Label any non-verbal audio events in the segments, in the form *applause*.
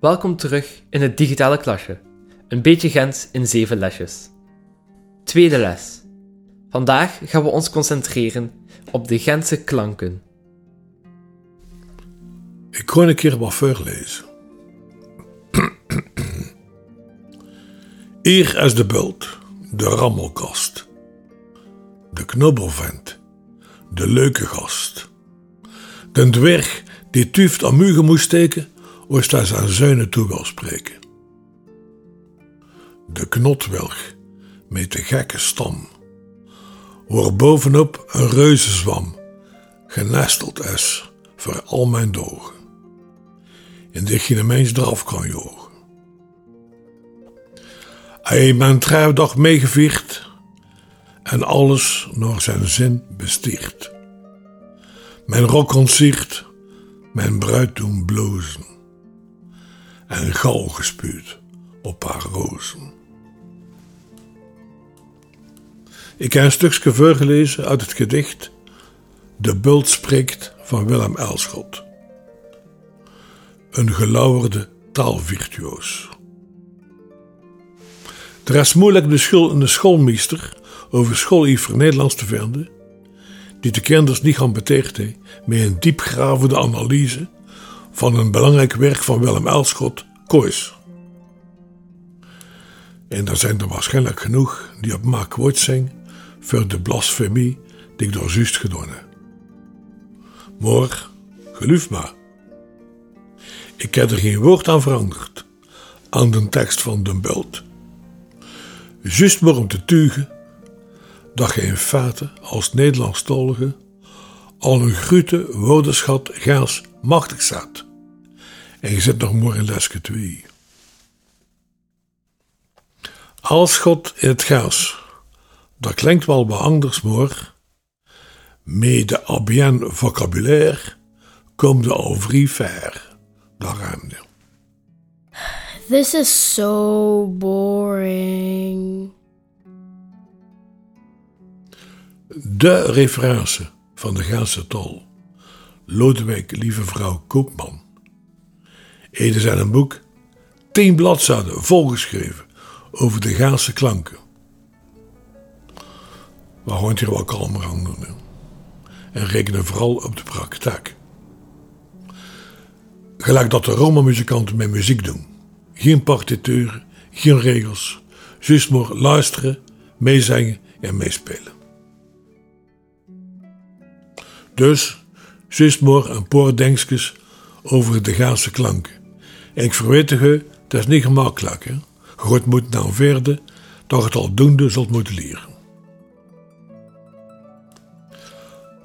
Welkom terug in het digitale klasje. Een beetje Gent in zeven lesjes. Tweede les. Vandaag gaan we ons concentreren op de Gentse klanken. Ik kon een keer wat voorlezen. Hier is de bult, de rammelkast, de knobbelvent, de leuke gast, de dwerg die tuft aan mugen moest steken, als hij zijn zuinen toe wil spreken. De knotwilg met de gekke stam, waar bovenop een reuzenzwam genesteld is voor al mijn dogen, in dit je mens eraf kan jogen. Hij mijn trouwdag meegevierd en alles naar zijn zin bestiert. Mijn ontzicht, mijn bruid doen blozen en gal gespuurd op haar rozen. Ik heb een stukje voorgelezen uit het gedicht De Bult spreekt van Willem Elschot. Een gelauwerde taalvirtuoos. Er is moeilijk de, schul, de schoolmeester over schooliver Nederlands te vinden, die de kinders niet gaan betegenen met een diepgravende analyse van een belangrijk werk van Willem Elschot, Kois. En er zijn er waarschijnlijk genoeg die op maak woord zijn voor de blasfemie die ik door juist gedaan heb. Maar, geloof maar, ik heb er geen woord aan veranderd aan de tekst van Den Bult. Juist maar om te tuigen dat je in feite als Nederlandstalige al een grote woordenschat gaas machtig staat. En je zit nog maar in lesje 2. Als God in het gaas, dat klinkt wel wat anders, maar met de abien vocabulaire komt de al vrij ver. Daar ruimde. This is so boring. De referentie van de Gaanse tol. Lodewijk, lieve vrouw Koopman. Ede zijn een boek, tien bladzijden volgeschreven over de Gaanse klanken. We gaan hier wel kalmer aan. En rekenen vooral op de praktijk. Gelijk dat de Roma-muzikanten met muziek doen. Geen partituren, geen regels. Juist maar luisteren, meezingen en meespelen. Dus, juist maar een over de Gaanse klanken. En ik verwittig dat is niet gemakkelijk. Hè? Je moet nou verder dat het al doende zult moeten leren.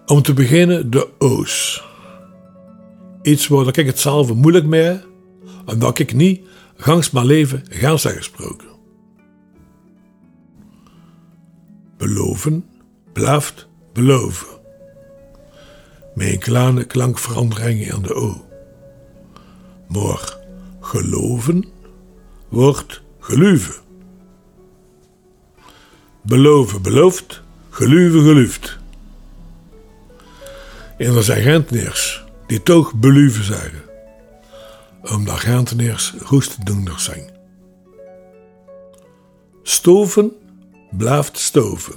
Om te beginnen de O's. Iets waar ik het zelf moeilijk mee heb, en dat ik niet gangs mijn leven Gaans heb gesproken. Beloven, blijft beloven. Met een kleine klankverandering aan de O. Maar geloven wordt geluven. Beloven belooft, geluven geluft. En er zijn Gentenaars die toch beluven zeggen. Omdat Gentenaars roestdoenders zijn. Stoven blijft stoven.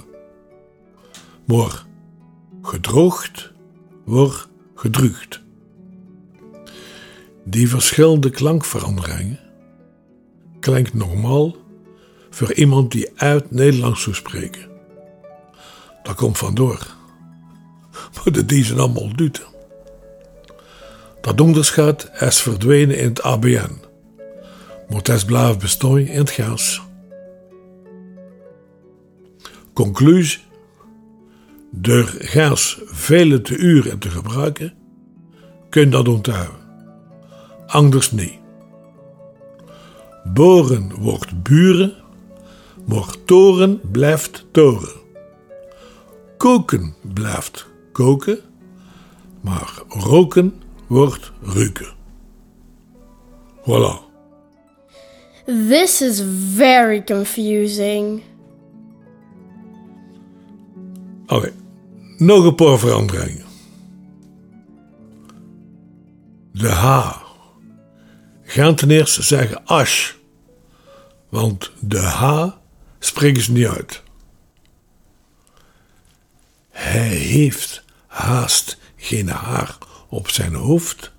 Maar gedroogd wordt gedrukt. Die verschillende klankveranderingen klinkt normaal voor iemand die uit Nederlands zou spreken. Dat komt vandoor. Maar de die allemaal duten. Dat onderscheid is verdwenen in het ABN. Maar het is in het Gaas. Conclusie. Door Gaas vele te uren te gebruiken, kun dat onthouden. Anders niet. Boren wordt buren, maar toren blijft toren. Koken blijft koken, maar roken wordt ruiken. Voilà. This is very confusing. Oké, nog een paar veranderingen. De H. Gaan ten eerste zeggen ash, want de H spreken ze niet uit. Hij heeft haast geen haar op zijn hoofd.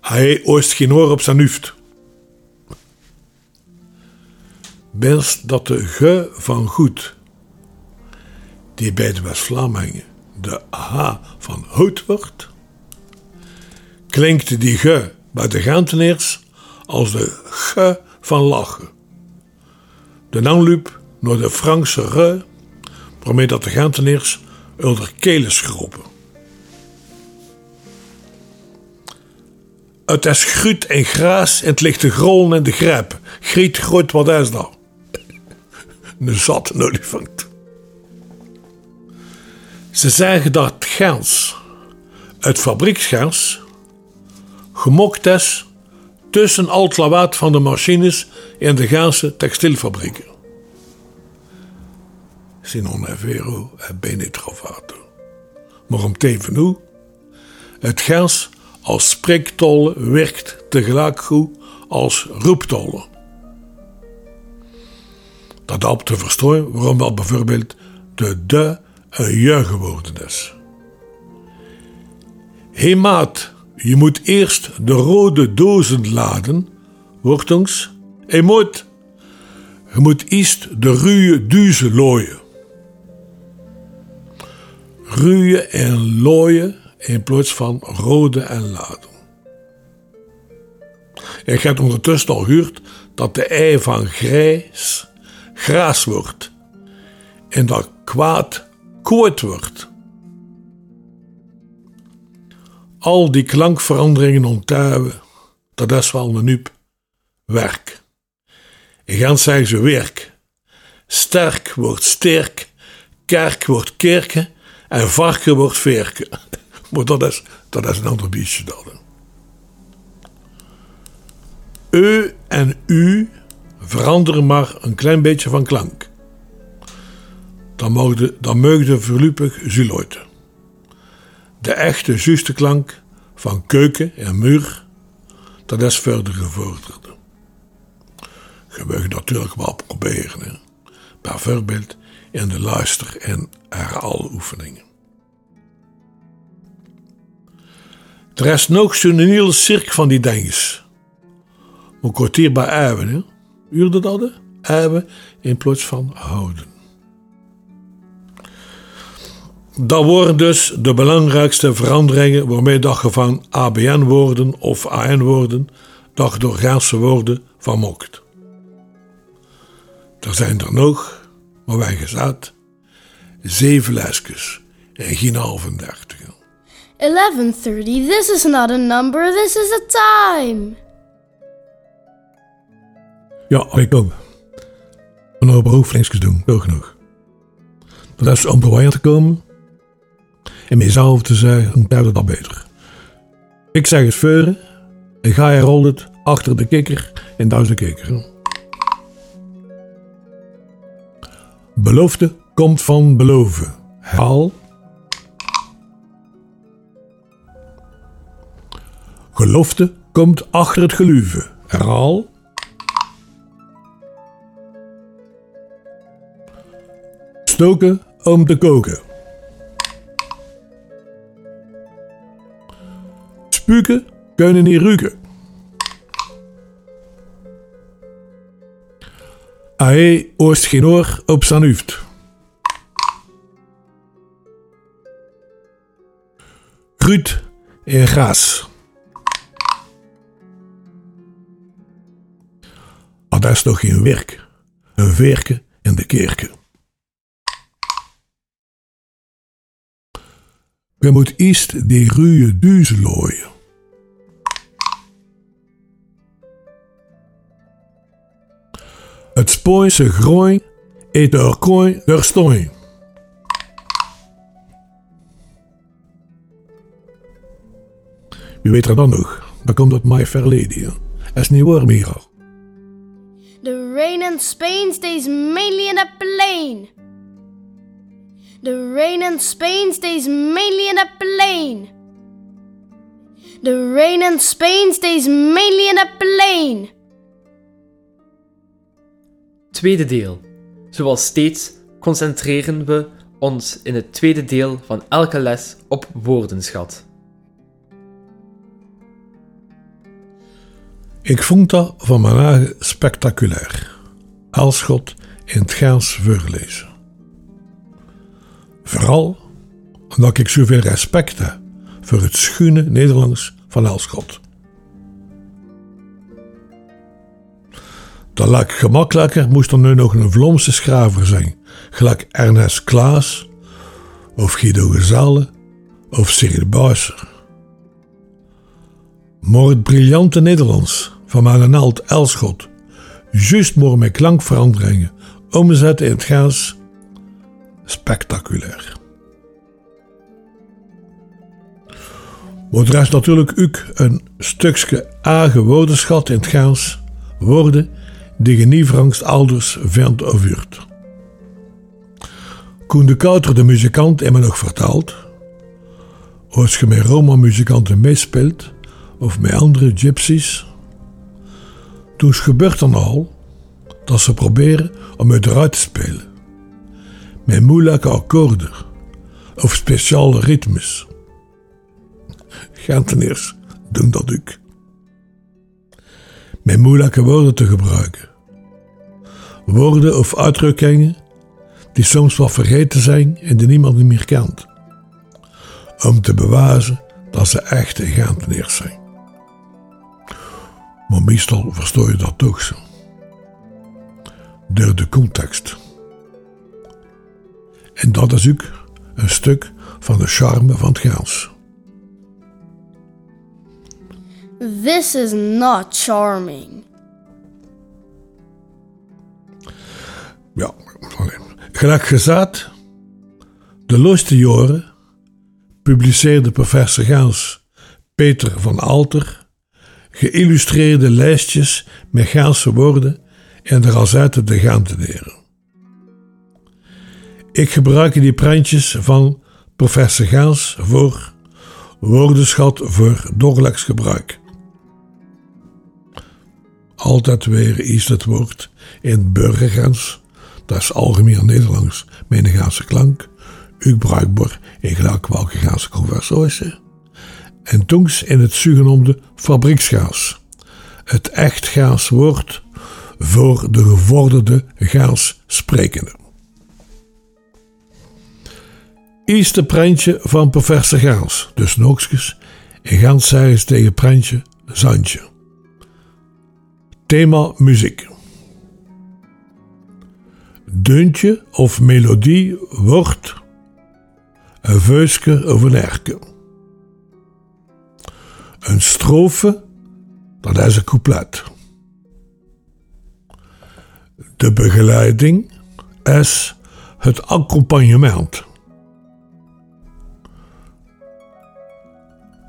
Hij oost geen oor op zijn hoofd. Best dat de ge van goed, die bij de West-Vlamingen de h van hout wordt, klinkt die ge bij de Genteneers als de ge van lachen. De aanloop naar de Frankse re, waarmee dat de Genteneers onder kelen schroppen. Het is gruut en graas en het ligt de grollen en de grijp. Griet groot, wat is dat? *laughs* Een zat olifant. Ze zeggen dat gens, het fabrieksgens, gemokt is tussen al het lawaad van de machines in de Gaanse textielfabrieken. Si non è vero, è bene trovato. Maar om te even hoe, het gens als spreektolle werkt tegelijk goed als roeptolle. Dat helpt te verstaan waarom wel bijvoorbeeld de de je geworden is. Hé hey maat, je moet eerst de rode dozen laden, wordt ons. Hé moet, je moet eerst de ruwe duizen looien. Ruwe en looien in plaats van rode en laden. Ik heb ondertussen al gehoord dat de ei van grijs graas wordt en dat kwaad koord wordt. Al die klankveranderingen onttuigen, dat is wel een nup werk. En gaan zeggen ze werk. Sterk wordt sterk, kerk wordt kerken en varken wordt verken. *laughs* Maar dat is, dat is een ander beetje dan. E en U veranderen maar een klein beetje van klank. Dan mogen dan meugde voorlopig zuloiten. De echte juiste klank van keuken en muur, dat is verder gevorderd. Je mag natuurlijk wel proberen, bijvoorbeeld in de luister- en herhaaloefeningen. Er is nog zo'n hele cirk van die dinges. Een kwartier bij eiven, hè? Uurde dat, hè? Eiven in plaats van houden. Dat worden dus de belangrijkste veranderingen waarmee dat je van ABN-woorden of AN-woorden dat door Gaanse woorden van mokt. Er zijn er nog, maar wij gezegd, zeven lesjes en geen halve dertig. 11:30. This is not a number. This is a time. Ja, ik ook. Een hoofdlingsjes doen, wel genoeg. Dat is om bij te komen en mezelf te zeggen, dan dat beter. Ik zeg het veuren en ga je rolt het achter de kikker en de kikker. Belofte komt van beloven. Haal. Gelofte komt achter het geluve. Herhaal. Stoken om te koken. Spuken kunnen niet ruiken. Hij oost geen oor op zijn hoofd. Gruut en gras. Maar dat is toch geen werk. Een werken in de kerken. Moet eerst die ruwe duizen looien. Het Spooise grooi eet de kooi der stooi. Wie weet er dan nog? Dat komt uit mijn verleden. Dat is niet waar meer al. The rain in Spain stays mainly in the plain. The rain in Spain stays mainly in the plain. The rain in Spain stays mainly in the plain. Tweede deel. Zoals steeds concentreren we ons in het tweede deel van elke les op woordenschat. Ik vond dat van mijn eigen spectaculair. Elschot in het Gaans voorlezen. Vooral omdat ik zoveel respect heb voor het schone Nederlands van Elschot. Dat lijkt gemakkelijker moest er nu nog een Vlaamse schrijver zijn, gelijk Ernest Klaas, of Guido Gezelle, of Cyril Buisser. Maar het briljante Nederlands van mijn Elschot, juist maar met klankveranderingen omzetten in het Gaans, spectaculair. Er is natuurlijk ook een stukje eigen woordenschat in het Gaans, woorden die je niet ouders vindt of huurt. Koen de Kouter, de muzikant, heeft me nog verteld, als je met Roma-muzikanten meespeelt, of met andere gypsies, toen gebeurt dan al dat ze proberen om het eruit te spelen. Met moeilijke akkoorden of speciale ritmes. Genteneers doen dat ook. Met moeilijke woorden te gebruiken. Woorden of uitdrukkingen die soms wel vergeten zijn en die niemand meer kent. Om te bewijzen dat ze echte Genteneers zijn. Maar meestal verstoor je dat toch zo. Door de context. En dat is ook een stuk van de charme van het Gaans. This is not charming. Ja. Gelijk gezegd, de laatste jaren publiceerde professor Gaans Peter van Alter geïllustreerde lijstjes met Gaanse woorden en er als uit de gaan te leren. Ik gebruik die prentjes van professor Gaans voor woordenschat voor dagelijks gebruik. Altijd weer is het woord in burgergrens, dat is algemeen Nederlands met Gaanse klank, ook bruikbaar in gelijk welke Gaanse conversatie. En toens in het zogenoemde fabrieksgaas, het echt Gaans woord voor de gevorderde Gaans sprekende. Eerste prentje van professor Gaans, dus Nookskes, en Gaans zei eens tegen prentje Zandje. Thema muziek. Deuntje of melodie wordt een veuske of een erke. Een strofe, dat is een couplet. De begeleiding is het accompagnement.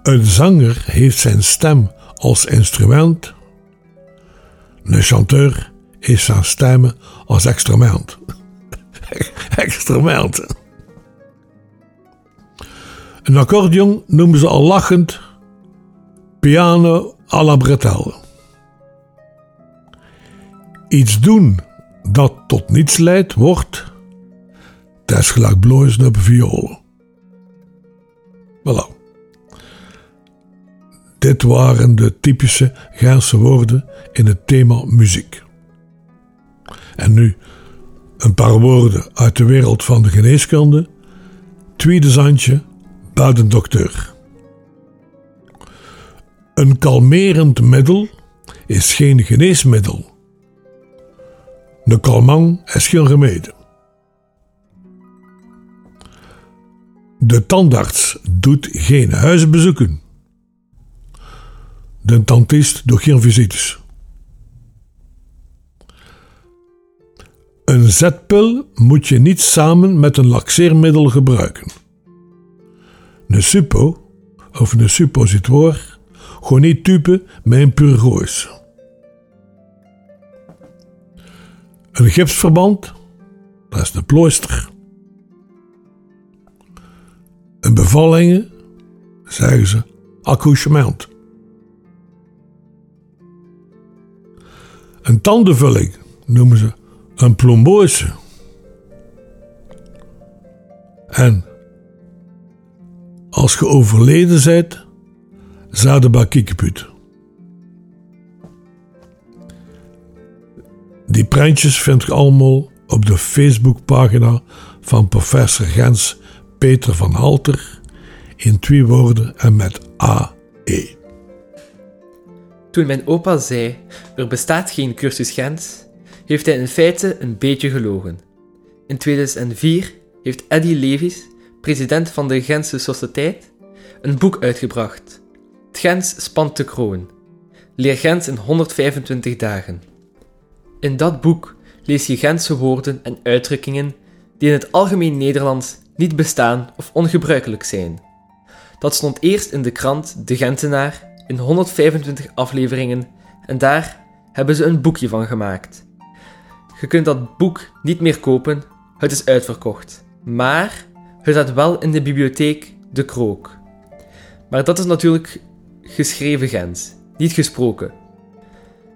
Een zanger heeft zijn stem als instrument. Een chanteur heeft zijn stem als instrument. Instrument. *laughs* Een accordeon noemen ze al lachend piano à la bretelle. Iets doen dat tot niets leidt, wordt desgelijk blozen op violen. Voilà. Dit waren de typische Gaanse woorden in het thema muziek. En nu een paar woorden uit de wereld van de geneeskunde. Tweede zandje, buiten dokter. Een kalmerend middel is geen geneesmiddel. De kalmang is geen remedie. De tandarts doet geen huisbezoeken. De tandist doet geen visites. Een zetpil moet je niet samen met een laxeermiddel gebruiken. Een suppo of een suppositoire gewoon niet typen met een purgoos. Een gipsverband, dat is de plooster. Een bevallingen, zeggen ze accouchement. Een tandenvulling noemen ze een plombose. En als je overleden bent, zouden bij kiekenput. Die prentjes vind je allemaal op de Facebookpagina van professor Gens Peter van Halter in twee woorden en met AE. Toen mijn opa zei: er bestaat geen cursus Gens, heeft hij in feite een beetje gelogen. In 2004 heeft Eddy Levis, president van de Gentse Sociëteit, een boek uitgebracht. Het Gens spant de kroon. Leer Gens in 125 dagen. In dat boek lees je Gentse woorden en uitdrukkingen die in het algemeen Nederlands niet bestaan of ongebruikelijk zijn. Dat stond eerst in de krant De Gentenaar in 125 afleveringen en daar hebben ze een boekje van gemaakt. Je kunt dat boek niet meer kopen, het is uitverkocht. Maar het staat wel in de bibliotheek De Krook. Maar dat is natuurlijk geschreven Gens, niet gesproken.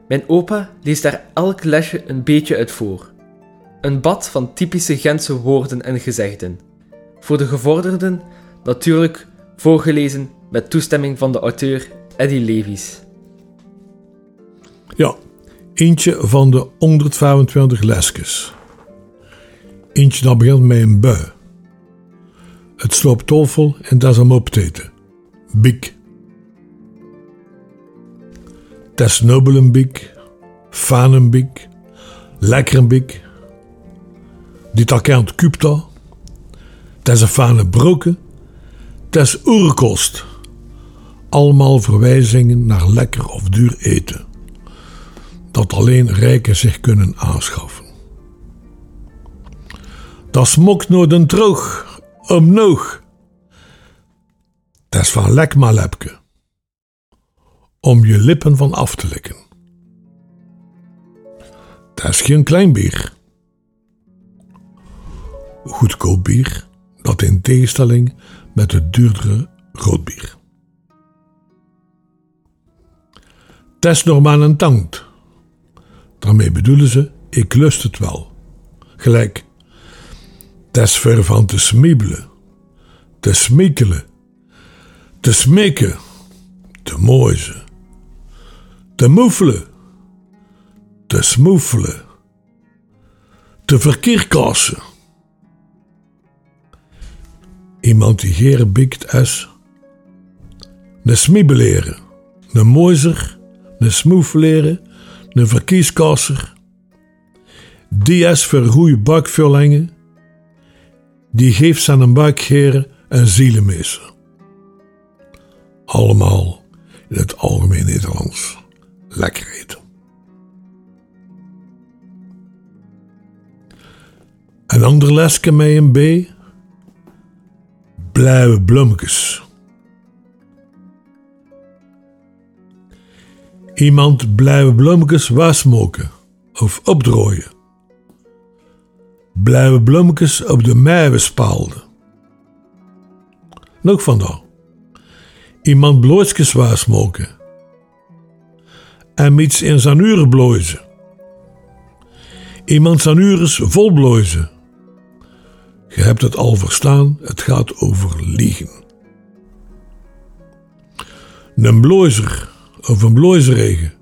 Mijn opa leest daar elk lesje een beetje uit voor. Een bad van typische Gentse woorden en gezegden. Voor de gevorderden natuurlijk voorgelezen met toestemming van de auteur Eddy Levis. Ja, eentje van de 125 lesjes. Eentje dat begint met een bui. Het sloopt toffel en dat is hem opteten. Bik. Nobelenbik, fanenbik, lekkerenbik. Dit akent kupta. Tes een fane broken. Tes oerkost. Allemaal verwijzingen naar lekker of duur eten. Dat alleen rijken zich kunnen aanschaffen. Dat smokt nooit een droog, omnoog. Dat is van lek lepke. Om je lippen van af te likken. Dat is geen klein bier. Goedkoop bier, dat in tegenstelling met het duurdere roodbier. Test nog maar een tankt. Daarmee bedoelen ze, ik lust het wel. Gelijk, test ver van te smiebelen, te smiekelen, te smeken, te mooizen, te moefelen, te smoefelen, te verkeerkassen. Iemand die geren bikt is, ne smiebeleren, ne mooizer, ne smoefleren, ne verkieskasser. Voor goede bakvullingen, die geeft zijn een buikgeren en zielenmeester. Allemaal in het algemeen Nederlands. Lekker eten. Een ander lesje met een B. Blauwe bloemkes. Iemand blauwe bloemkes wasmoken of opdrooien. Blauwe bloemkes op de meien spaalden. Nog vandaag. Iemand blootjes wasmoken. En iets in zijn uren. Iemand zijn uren vol. Je hebt het al verstaan, het gaat over liegen. Een bloizer of een bloizerregen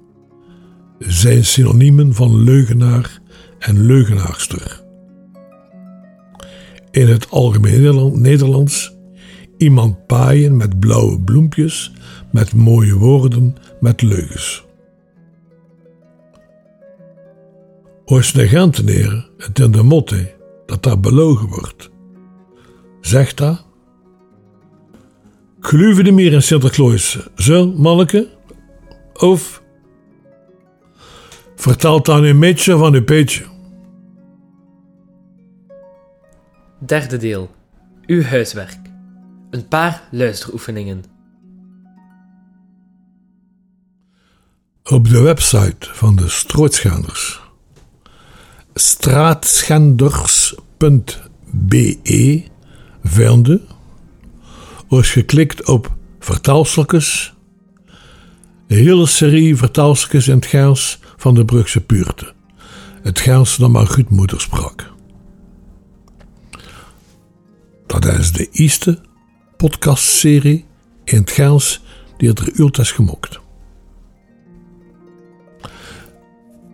zijn synoniemen van leugenaar en leugenaarster. In het algemeen Nederlands iemand paaien met blauwe bloempjes, met mooie woorden, met leugens. Genteneren, het in de motte, dat daar belogen wordt. Zegt dat? Geloven de meer in Sinterklaas, zo, manneke? Of vertelt dan een beetje van uw peetje? Derde deel. Uw huiswerk. Een paar luisteroefeningen. Op de website van de Strootsgaanders straatschenders.be vinden als je klikt op vertaalselijkes, een hele serie vertaalselijkes in het Gaels van de Brugse Puurte. Het Gaels dat maar goed sprak. Dat is de eerste podcastserie in het Gaels die er ult is gemokt.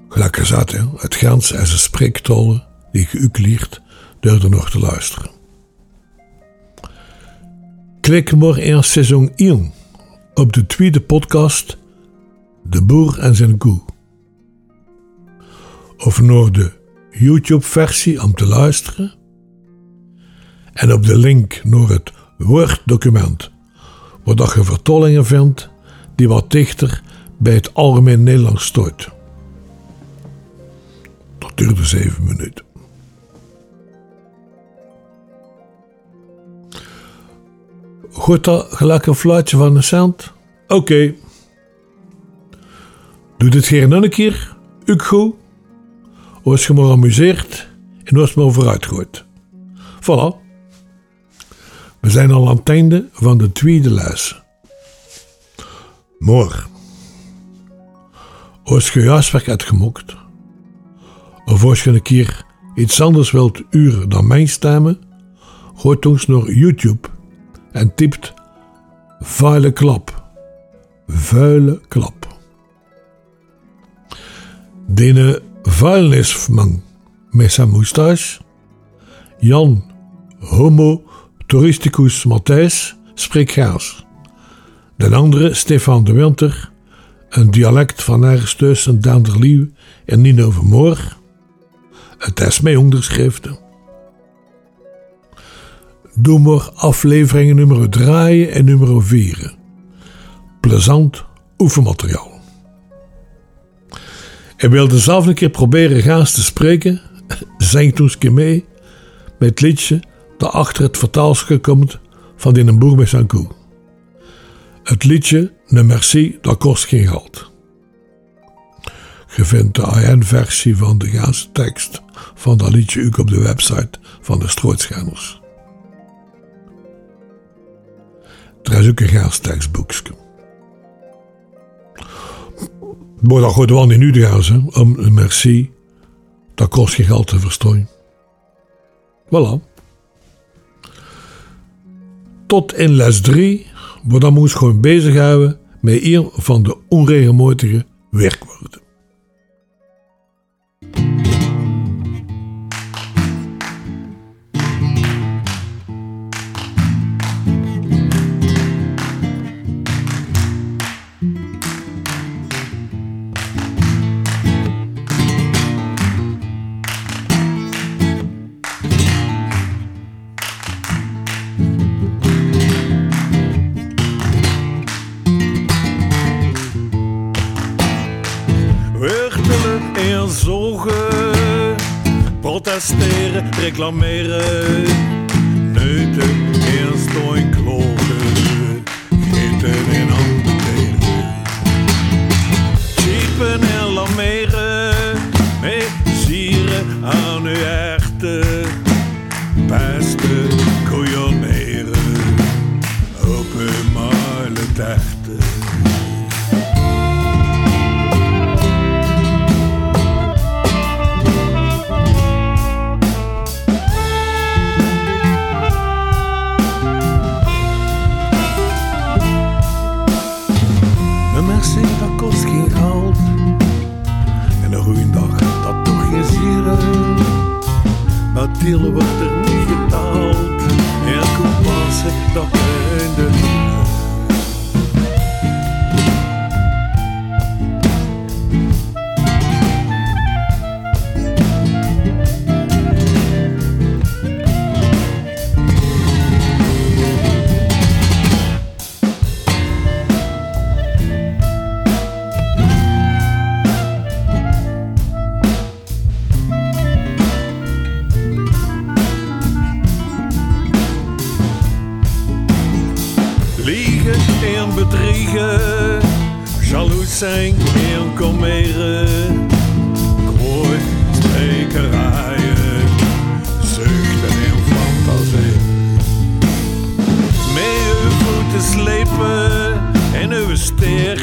Gelijk gezegd, het Gaels is een spreektolen die je u leert door er nog te luisteren. Klik maar in seizoen 1 op de tweede podcast De Boer en zijn koe. Of naar de YouTube-versie om te luisteren. En op de link naar het Word-document, waar je vertolkingen vindt die wat dichter bij het algemeen Nederlands stoot. Dat duurde zeven minuten. Goed dat gelijk een fluitje van een cent? Oké. Doe dit geen een keer, ook goed. Als je maar amuseert en je maar gooit. Voilà. We zijn al aan het einde van de tweede les. Morgen. Als je huiswerk hebt gemokt, of als je een keer iets anders wilt uren dan mijn stemmen, gooi ons naar YouTube en typt vuile klap. Vuile klap. Dene vuilnisman met zijn moustache, Jan Homo Touristicus Matthijs, spreekt Gaas. De andere, Stefan de Winter, een dialect van ergens tussen Daanderlieuw en Nino Vermoor. Het is mijn onderschriften. Doe maar afleveringen nummer 3 en nummer 4. Plezant oefenmateriaal. En wilde zelf een keer proberen gaas te spreken, zing toen eens mee met het liedje dat achter het vertaalstuk komt van in een boer met zijn koe. Het liedje Ne Merci, dat kost geen geld. Je vindt de AN-versie van de Gaanse tekst van dat liedje ook op de website van de Strootschijners. Er is ook een Gaans tekstboekje. Maar dat gaat wel niet de Gaans, hè, om een merci. Dat kost geen geld te verstaan. Voilà. Tot in les 3, waar dan moest gewoon bezighouden met een van de onregelmatige werkwoorden. En zogen, protesteren, reclameren, neuten en stoin Dealen wordt er niet betaald. En koepassen, dat leven en uw steeg